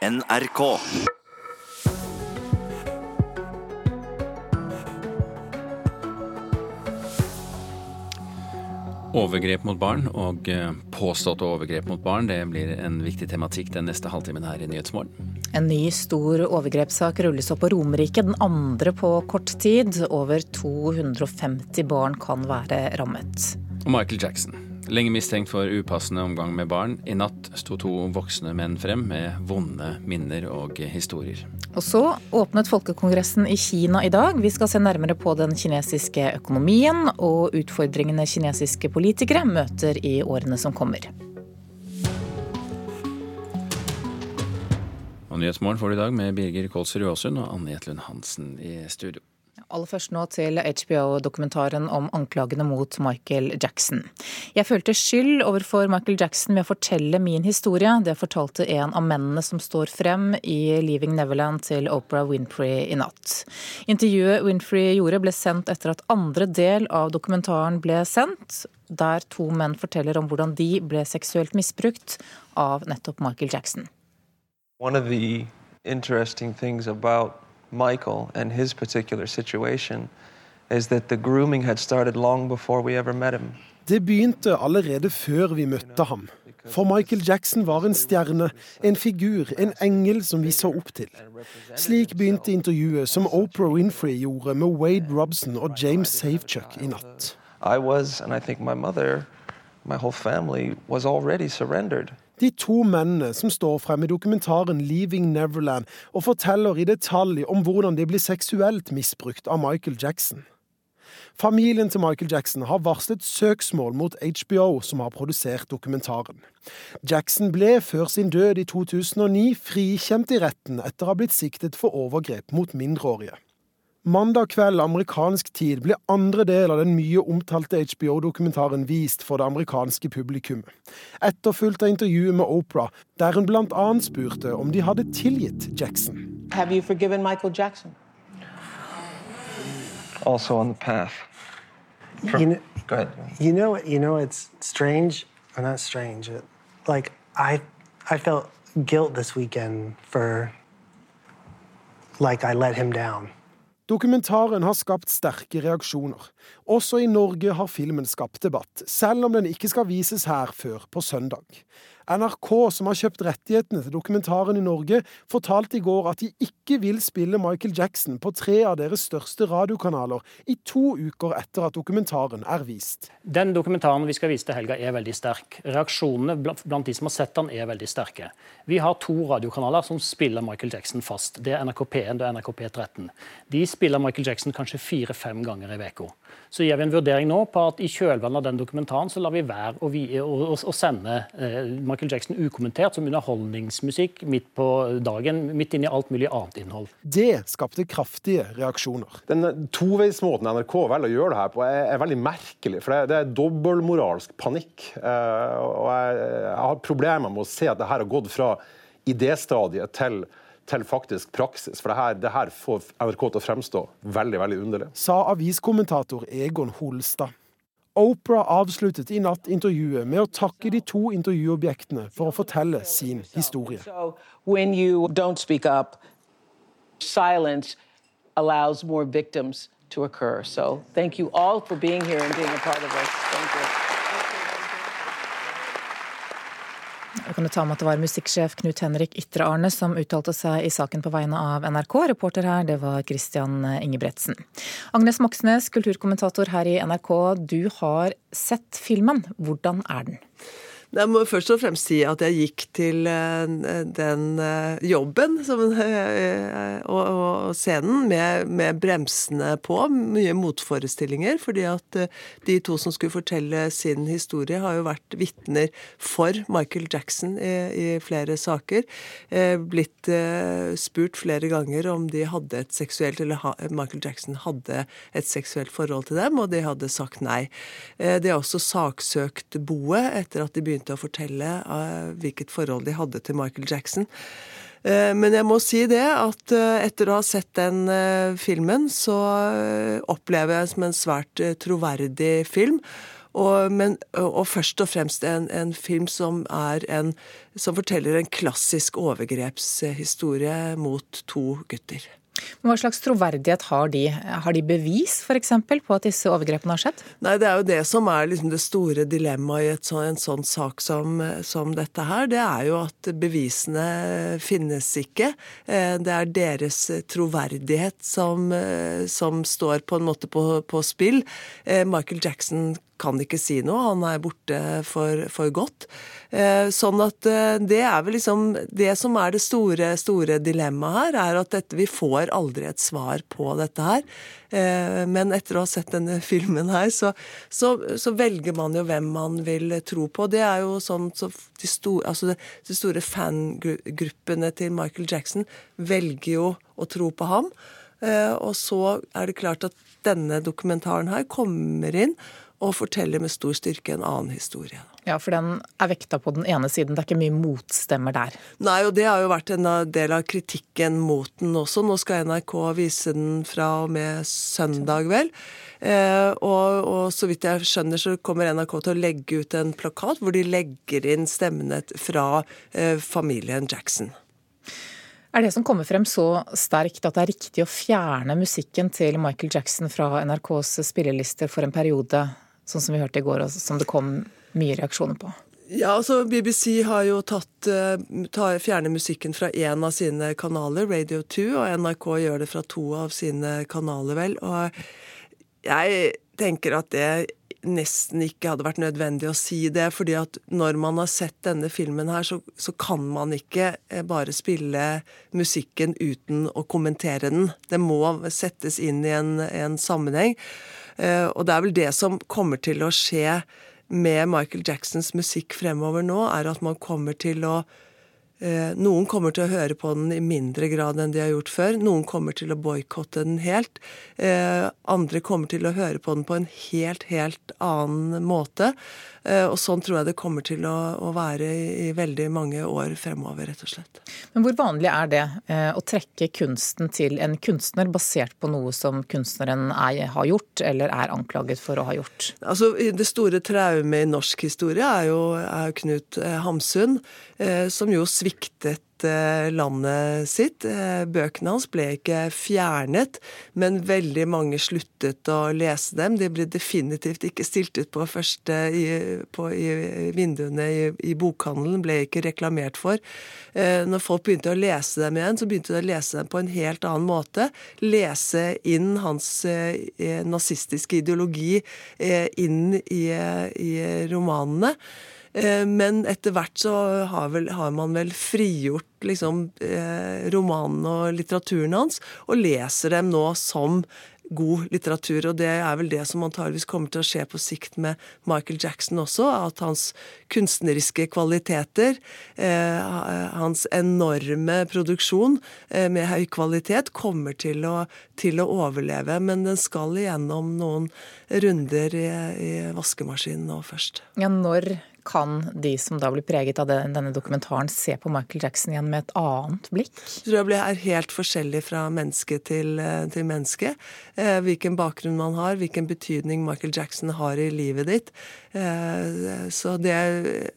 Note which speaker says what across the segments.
Speaker 1: NRK.
Speaker 2: Overgrep mot barn og eh, påståtte overgrep mot barn det blir en viktig tematikk den neste halvtimen her i Nyhetsmorgen.
Speaker 3: En ny stor overgrepssak rulles opp på Romerike, den andre på kort tid. Over 250 barn kan være rammet.
Speaker 2: Og Michael Jackson. Lenge mistenkt for upassende omgang med barn. I natt sto to voksne menn frem med vonde minner og historier.
Speaker 3: Og så åpnet Folkekongressen i Kina i dag. Vi skal se nærmere på den kinesiske økonomien og utfordringene kinesiske politikere møter i årene som kommer.
Speaker 2: Og Nyhetsmorgen får du i dag med Birger Kolsrud Aasund og Anne Jetlund Hansen i studio.
Speaker 3: Aller først nå til HBO-dokumentaren om anklagene mot Michael Jackson. Jeg følte skyld overfor Michael Jackson ved å fortelle min historie. Det fortalte en av mennene som står frem i Leaving Neverland til Oprah Winfrey i natt. Intervjuet Winfrey gjorde ble sendt etter at andre del av dokumentaren ble sendt, der to menn forteller om hvordan de ble seksuelt misbrukt av nettopp Michael Jackson.
Speaker 4: One of the interesting things about Michael and his particular situation is that the grooming had started long before we ever met him.
Speaker 5: Det begynte allerede før vi møtte ham. For Michael Jackson var en stjerne, en figur, en engel som vi så opp til. Slik begynte intervjuet som Oprah Winfrey gjorde med Wade Robson og James Safechuck i natt.
Speaker 4: I was, and I think my mother,
Speaker 5: De to mennene som står frem i dokumentaren 'Leaving Neverland' og forteller i detalj om hvordan de blir seksuelt misbrukt av Michael Jackson. Familien til Michael Jackson har varslet søksmål mot HBO, som har produsert dokumentaren. Jackson ble før sin død i 2009 frikjent i retten etter å ha blitt siktet for overgrep mot mindreårige. Mandag kveld amerikansk tid ble andre del av den mye omtalte HBO-dokumentaren vist for det amerikanske publikummet. Etterfulgt av intervjuet med Oprah, der hun bl.a. spurte om de hadde tilgitt Jackson.
Speaker 6: Have you forgiven Michael Jackson?
Speaker 4: Also on the path. From-
Speaker 7: You know,
Speaker 4: Go ahead.
Speaker 7: you know, you know, it's strange, or not strange. It, like I, I felt guilt this weekend for, like I let him down.
Speaker 5: Dokumentaren har skapt sterke reaksjoner. Også i Norge har filmen skapt debatt, selv om den ikke skal vises her før på søndag. NRK, som har kjøpt rettighetene til dokumentaren i Norge, fortalte i går at de ikke vil spille Michael Jackson på tre av deres største radiokanaler i to uker etter at dokumentaren er vist.
Speaker 8: Den dokumentaren vi skal vise til helga er veldig sterk. Reaksjonene blant de som har sett den er veldig sterke. Vi har to radiokanaler som spiller Michael Jackson fast. Det er NRK P1 og NRK P13. De spiller Michael Jackson kanskje fire-fem ganger i uka. Så gir vi en vurdering nå på at i kjølvannet av den dokumentaren så lar vi være å, vi, å, å, sende eh, Michael Jackson ukommentert som underholdningsmusikk midt på dagen, midt inni i alt mulig annet innhold.
Speaker 5: Det skapte kraftige reaksjoner.
Speaker 9: Den toveismåten NRK velger å gjøre det her på, er, er veldig merkelig. For det, det er dobbeltmoralsk panikk. Eh, og jeg, jeg har problemer med å se at det her har gått fra idéstadiet til til faktisk praksis. For det her, det her får NRK til å fremstå veldig veldig underlig.
Speaker 5: Sa aviskommentator Egon Holstad. Oprah avsluttet i natt intervjuet med å takke de to intervjuobjektene for å fortelle sin historie.
Speaker 6: So when you don't speak up, silence allows more victims to occur. So thank you all for being here and being a part of us. Thank you.
Speaker 3: Jeg kan ta med at det var musikksjef Knut Henrik Ytre Arne som uttalte seg i saken på vegne av NRK. Reporter her, det var Christian Ingebretsen. Agnes Moxnes, kulturkommentator her i NRK. Du har sett filmen. Hvordan er den?
Speaker 10: Jeg må først og fremst si at jeg gikk til eh, den eh, jobben som, eh, og, og scenen med, med, bremsene på, mye motforestillinger. Fordi at de to som skulle fortelle sin historie, har jo vært vitner for Michael Jackson i, i flere saker. Blitt spurt flere ganger om de hadde et seksuelt, eller Michael Jackson hadde et seksuelt forhold til dem, og de hadde sagt nei. De har også saksøkt boet etter at de begynte begynte å fortelle uh, hvilket forhold de hadde til Michael Jackson. Uh, men jeg må si det at uh, etter å ha sett den filmen, så opplever jeg som en svært troverdig film. Og, men, og først og fremst en, en film som, en, som forteller en klassisk overgrepshistorie mot to gutter.
Speaker 3: Hva slags troverdighet har de? Har de bevis f.eks. på at disse overgrepene har skjedd?
Speaker 10: Nei, Det er jo det som er liksom det store dilemmaet i så, en sånn sak som, som, dette her. Det er jo at bevisene finnes ikke. Eh, det er deres troverdighet som, eh, som står på en måte på, på spill. Eh, Michael Jackson kan ikke si noe. Han er borte for, for godt. Eh, sånn at eh, det er vel liksom Det som er det store, store dilemmaet her, er at dette, vi får aldri et svar på dette her. Eh, men etter å ha sett denne filmen her, så, så, så velger man jo hvem man vil tro på. Det er jo sånn så de, store, altså de store fangruppene til Michael Jackson velger jo å tro på ham. Og så er det klart at denne dokumentaren her kommer inn og forteller med stor styrke en annen historie.
Speaker 3: Ja, for den er vekta på den ene siden. Det er ikke mye motstemmer der.
Speaker 10: Nei, og det har jo vært en del av kritikken mot den også. Nå skal NRK vise den fra og med søndag, vel. Eh, og, og, så vidt jeg skjønner, så kommer NRK til å legge ut en plakat hvor de legger inn stemmene fra eh, familien Jackson.
Speaker 3: Er det som kommer frem så sterkt at det er riktig å fjerne musikken til Michael Jackson fra NRKs spillelister for en periode? Sånn som vi hørte i går, og som det kom mye reaksjoner på?
Speaker 10: Ja, altså BBC har jo tatt uh, fjerner musikken fra én av sine kanaler, Radio 2, og NRK gjør det fra to av sine kanaler, vel. Og jeg tenker at det nesten ikke hadde vært nødvendig å si det, fordi at når man har sett denne filmen her, så, så kan man ikke eh, bare spille musikken uten å kommentere den. Det må settes inn i en, en sammenheng. Eh, og det er vel det som kommer til å skje med Michael Jacksons musikk fremover nå, er at man kommer til å noen kommer til å høre på den i mindre grad enn de har gjort før. Noen kommer til å boikotte den helt. Eh, andre kommer til å høre på den på en helt, helt annen måte. Eh, og sånn tror jeg det kommer til å, være i, veldig mange år fremover, rett og slett.
Speaker 3: Men hvor vanlig er det å trekke kunsten til en kunstner basert på noe som kunstneren er, har gjort, eller er anklaget for å ha gjort?
Speaker 10: Altså, Det store traumet i norsk historie er jo er Knut Hamsun, som jo sviktet eh, landet sitt. Eh, bøkene hans ble ikke fjernet, men veldig mange sluttet å lese dem. De ble definitivt ikke stilt ut på første i, på, i vinduene i, i, bokhandelen, ble ikke reklamert for. Eh, når folk begynte å lese dem igjen, så begynte de å lese dem på en helt annen måte. Lese inn hans nazistiske ideologi inn i, i romanene. Eh, men etter hvert så har, vel, har man vel frigjort liksom, eh, romanene og litteraturen hans, og leser dem nå som god litteratur. Og det er vel det som antageligvis kommer til å skje på sikt med Michael Jackson også. At hans kunstneriske kvaliteter, eh, hans enorme produksjon med høy kvalitet, kommer til å, til å, overleve. Men den skal igjennom noen runder i, i vaskemaskinen nå først.
Speaker 3: Ja, når kan de som da blir preget av denne dokumentaren, se på Michael Jackson igjen med et annet blikk?
Speaker 10: Jeg tror jeg er helt forskjellig fra menneske til, eh, til menneske. Eh, hvilken bakgrunn man har, hvilken betydning Michael Jackson har i livet ditt. Eh, så det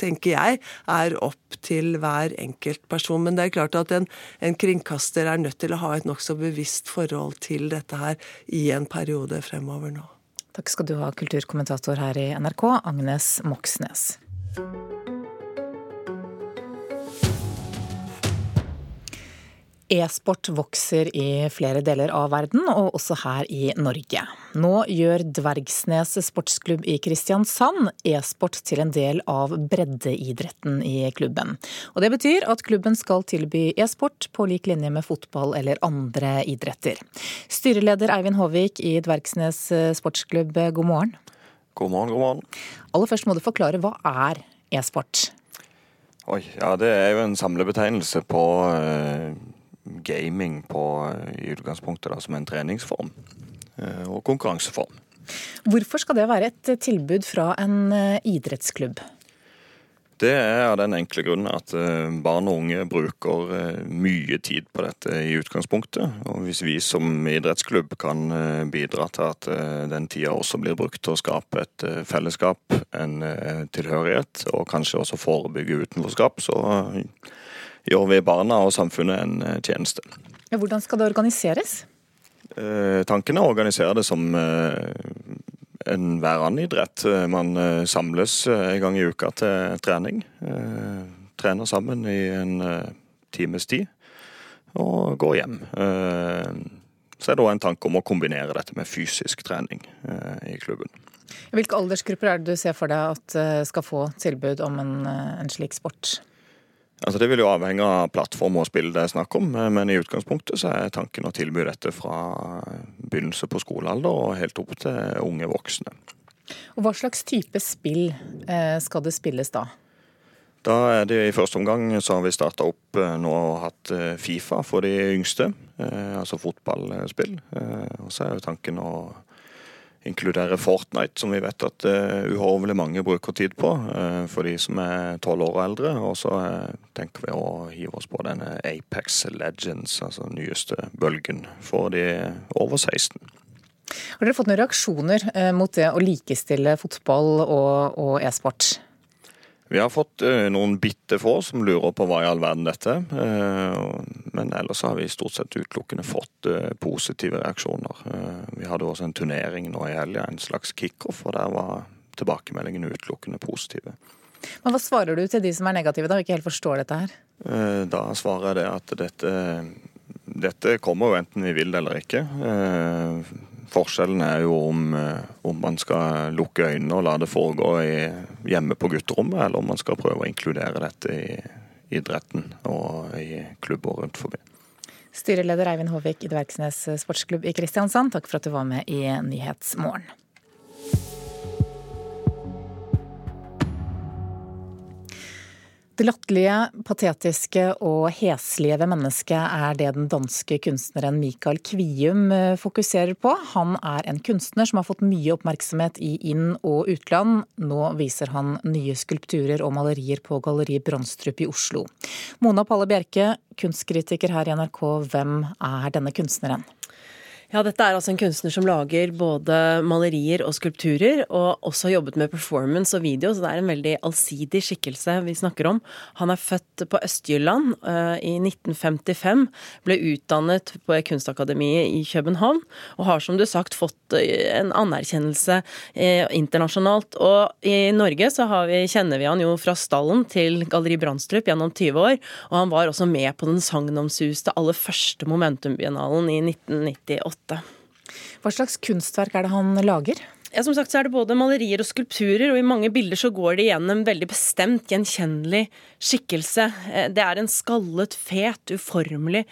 Speaker 10: tenker jeg er opp til hver enkelt person. Men det er klart at en, en kringkaster er nødt til å ha et nokså bevisst forhold til dette her i en periode fremover nå.
Speaker 3: Takk skal du ha, kulturkommentator her i NRK, Agnes Moxnes. E-sport vokser i flere deler av verden, og også her i Norge. Nå gjør Dvergsnes sportsklubb i Kristiansand e-sport til en del av breddeidretten i klubben. Og Det betyr at klubben skal tilby e-sport på lik linje med fotball eller andre idretter. Styreleder Eivind Håvik i Dvergsnes sportsklubb, god morgen.
Speaker 1: God morgen, god morgen.
Speaker 3: Aller først må du forklare hva er e-sport?
Speaker 1: Oi, ja Det er jo en samlebetegnelse på uh gaming på, i utgangspunktet da, som en treningsform eh, og konkurranseform.
Speaker 3: Hvorfor skal det være et tilbud fra en eh, idrettsklubb?
Speaker 1: Det er av den enkle grunnen at eh, barn og unge bruker eh, mye tid på dette i utgangspunktet. Og hvis vi som idrettsklubb kan eh, bidra til at den tida også blir brukt til å skape et fellesskap, en tilhørighet, og kanskje også forebygge utenforskap, så gjør vi barna og samfunnet en tjeneste.
Speaker 3: Hvordan skal det organiseres?
Speaker 1: Tanken er å organisere det som enhver annen idrett. Eh, man eh, samles eh, en gang i uka til trening. Trener sammen i en times tid og går hjem. Så er det òg en tanke om å kombinere dette med fysisk trening i klubben.
Speaker 3: Hvilke aldersgrupper er det du ser for deg at skal få tilbud om en, en slik sport?
Speaker 1: Altså Det vil jo avhenge av plattform og spill det er snakk om, men i utgangspunktet så er tanken å tilby dette fra begynnelse på skolealder og helt opp til unge voksne.
Speaker 3: Og Hva slags type spill eh, skal det spilles da?
Speaker 1: Da er det I første omgang så har vi starta opp eh, nå og hatt eh, Fifa for de yngste, altså fotballspill. Og så er jo tanken å inkludere Fortnite, som vi vet at uh, uhorvelig mange bruker tid på uh, for de som er tolv år og eldre. Og så uh, tenker vi å hive oss på denne Apex Legends, altså den nyeste bølgen, for de over 16.
Speaker 3: Har dere fått noen reaksjoner mot det å likestille fotball og, og e-sport?
Speaker 1: Vi har fått uh, noen bitte få som lurer på hva i all verden dette er. Uh, men ellers har vi stort sett utelukkende fått uh, positive reaksjoner. vi hadde også en turnering nå i helga, en slags kickoff, og der var tilbakemeldingene utelukkende positive.
Speaker 3: Men Hva svarer du til de som er negative da, og ikke helt forstår dette her?
Speaker 1: Da svarer jeg det at dette, dette kommer jo enten vi vil det eller ikke. Forskjellen er jo om, eh, om, man skal lukke øynene og la det foregå i, hjemme på gutterommet, eller om man skal prøve å inkludere dette i idretten og i klubber rundt forbi.
Speaker 3: Styreleder Eivind Håvik i Dverksnes sportsklubb i Kristiansand, takk for at du var med i Nyhetsmorgen. Det latterlige, patetiske og heslige ved mennesket er det den danske kunstneren Michael Kvium eh, fokuserer på. Han er en kunstner som har fått mye oppmerksomhet i inn- og utland. Nå viser han nye skulpturer og malerier på Galleri Brandstrup i Oslo. Mona Palle Bjerke, kunstkritiker her i NRK, hvem er denne kunstneren?
Speaker 11: Ja, dette er altså en kunstner som lager både malerier og skulpturer, og også jobbet med performance og video, så det er en veldig allsidig skikkelse vi snakker om. Han er født på Øst-Jylland uh, i 1955, ble utdannet på Kunstakademiet i København, og har som du sagt fått eh, en anerkjennelse uh, internasjonalt. Og i Norge så vi, kjenner vi han jo fra stallen til Galleri Brandstrup gjennom 20 år, og han var også med på den sagnomsuste aller første Momentum-biennalen i 1998 dette.
Speaker 3: Hva slags kunstverk er det han lager?
Speaker 11: Ja, som sagt så er det både malerier og skulpturer, og i mange bilder så går det igjen en veldig bestemt, gjenkjennelig skikkelse. Eh, det er en skallet, fet, uformelig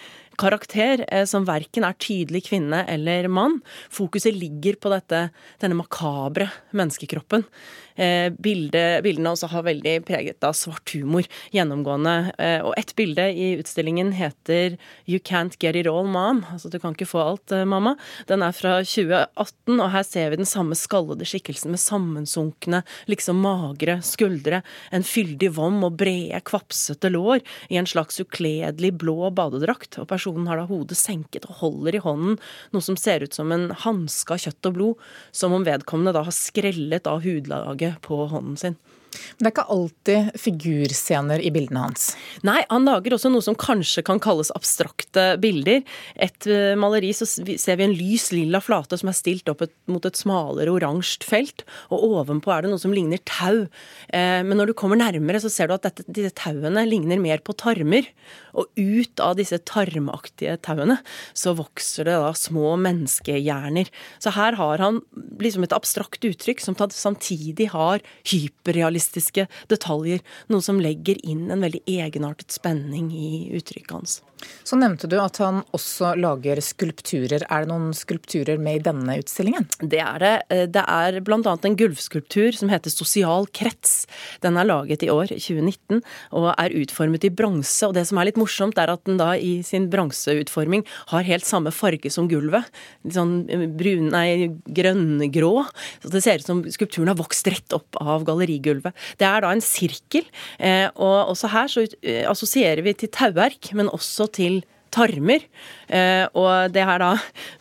Speaker 11: karakter eh, som verken er tydelig kvinne eller mann. Fokuset ligger på dette, denne makabre menneskekroppen. Bildet, bildene også har veldig preget av svart humor gjennomgående. Eh, og ett bilde i utstillingen heter 'You Can't Get It All, Mom'. Altså 'Du kan ikke få alt, eh, mamma'. Den er fra 2018, og her ser vi den samme skallede skikkelsen med sammensunkne, liksom magre skuldre, en fyldig vom og brede, kvapsete lår i en slags ukledelig blå badedrakt. Og har da hodet senket og holder i hånden noe som ser ut som en hanske av kjøtt og blod, som om vedkommende da har skrellet av hudlaget på hånden sin.
Speaker 3: Men det er ikke alltid figurscener i bildene hans?
Speaker 11: Nei, han lager også noe som kanskje kan kalles abstrakte bilder. Et uh, maleri så ser vi en lys lilla flate som er stilt opp et, mot et smalere oransje felt, og ovenpå er det noe som ligner tau. Eh, men når du kommer nærmere, så ser du at dette, disse tauene ligner mer på tarmer. Og ut av disse tarmaktige tauene så vokser det da små menneskehjerner. Så her har han liksom et abstrakt uttrykk som samtidig har hyperrealistisk realistiske detaljer. Noe som legger inn en veldig egenartet spenning i uttrykket hans.
Speaker 3: Så nevnte du at han også lager skulpturer. Er det noen skulpturer med i denne utstillingen?
Speaker 11: Det er det. Eh, det er bl.a. en gulvskulptur som heter Sosial krets. Den er laget i år, 2019, og er utformet i bronse. Og det som er litt morsomt, er at den da i sin bronseutforming har helt samme farge som gulvet. Litt sånn eh, brun, nei, grønngrå. Så det ser ut som skulpturen har vokst rett opp av gallerigulvet. Det er da en sirkel, eh, og også her så assosierer vi til tauverk, men også til tarmer. Eh, og det er da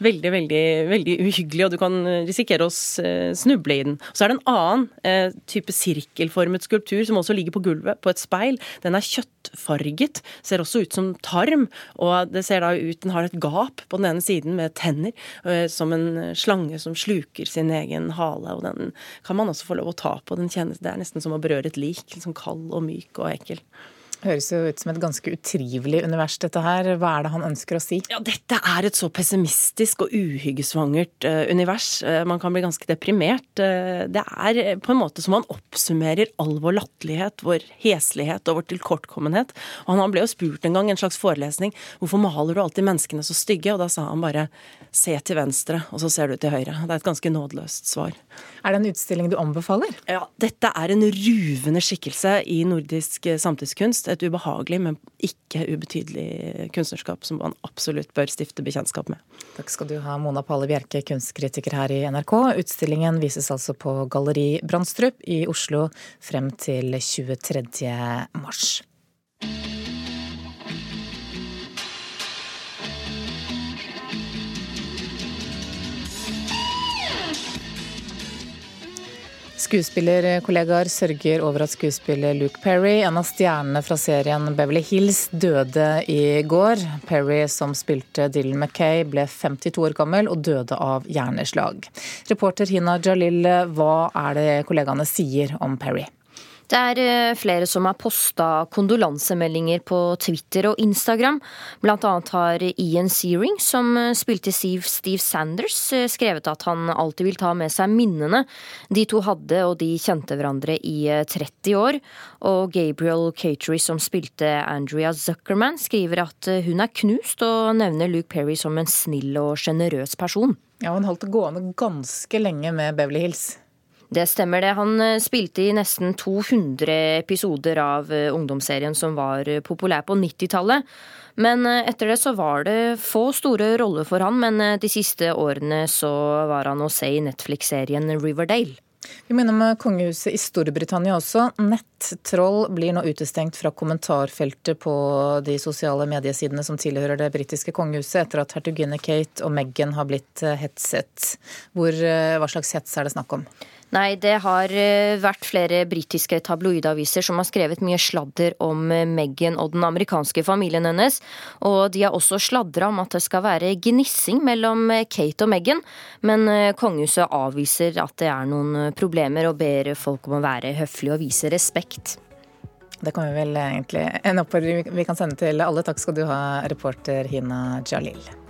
Speaker 11: veldig, veldig, veldig uhyggelig, og du kan risikere å snuble i den. Så er det en annen eh, type sirkelformet skulptur som også ligger på gulvet, på et speil. Den er kjøttfarget, ser også ut som tarm, og det ser da ut Den har et gap på den ene siden med tenner, eh, som en slange som sluker sin egen hale, og den kan man også få lov å ta på. Den kjennes, det er nesten som å berøre et lik, liksom kald og myk og ekkel.
Speaker 3: Høres jo ut som et ganske utrivelig univers, dette her. Hva er det han ønsker å si?
Speaker 11: Ja, Dette er et så pessimistisk og uhyggesvangert uh, univers. Uh, man kan bli ganske deprimert. Uh, det er på en måte som han oppsummerer all vår latterlighet, vår heslighet og vår tilkortkommenhet. Og han ble jo spurt en gang en slags forelesning hvorfor maler du alltid menneskene så stygge? Og da sa han bare se til venstre, og så ser du til høyre. Det er et ganske nådeløst svar.
Speaker 3: Er det en utstilling du anbefaler?
Speaker 11: Ja, dette er en ruvende skikkelse i nordisk samtidskunst et ubehagelig, men ikke ubetydelig kunstnerskap som man absolutt bør stifte bekjentskap med.
Speaker 3: Takk skal du ha, Mona Palle Bjerke, kunstkritiker her i NRK. Utstillingen vises altså på Galleri Brandstrup i Oslo frem til 23. mars. Skuespillerkollegaer sørger over at skuespiller Luke Perry, en av stjernene fra serien Beverly Hills, døde i går. Perry, som spilte Dylan Mackay, ble 52 år gammel og døde av hjerneslag. Reporter Hina Jalil, hva er det kollegaene sier om Perry?
Speaker 12: Det er eh, flere som har posta kondolansemeldinger på Twitter og Instagram. Blant annet har Ian Searing, som eh, spilte Steve Sanders, eh, skrevet at han alltid vil ta med seg minnene de to hadde, og de kjente hverandre i 30 år. Og Gabriel Catery, som spilte Andrea Zuckerman, skriver at hun er knust, og nevner Luke Perry som en snill og sjenerøs person.
Speaker 3: Ja, Hun holdt det gående ganske lenge med Beverly Hills.
Speaker 12: Det stemmer det. Han eh, spilte i nesten 200 episoder av eh, ungdomsserien som var eh, populær på 90-tallet. Men etter det så var det få store roller for han, men de siste årene så var han å se i Netflix-serien Riverdale.
Speaker 3: Vi minner om kongehuset i Storbritannia også. Nettroll blir nå utestengt fra kommentarfeltet på de sosiale mediesidene som tilhører det britiske kongehuset, etter at hertuginne Kate og Meghan har blitt hetset. Hvor, hva slags hets er det snakk om?
Speaker 12: Nei, det har eh, vært flere britiske tabloidaviser som har skrevet mye sladder om eh, Meghan og den amerikanske familien hennes. Og de har også sladra om at det skal være gnissing mellom eh, Kate og Meghan. Men kongehuset avviser at det er noen problemer, og ber folk om å være høflige og vise respekt.
Speaker 3: Det kan vi vel egentlig en oppfordring vi kan sende til alle. Takk skal du ha, reporter Hina Jalil.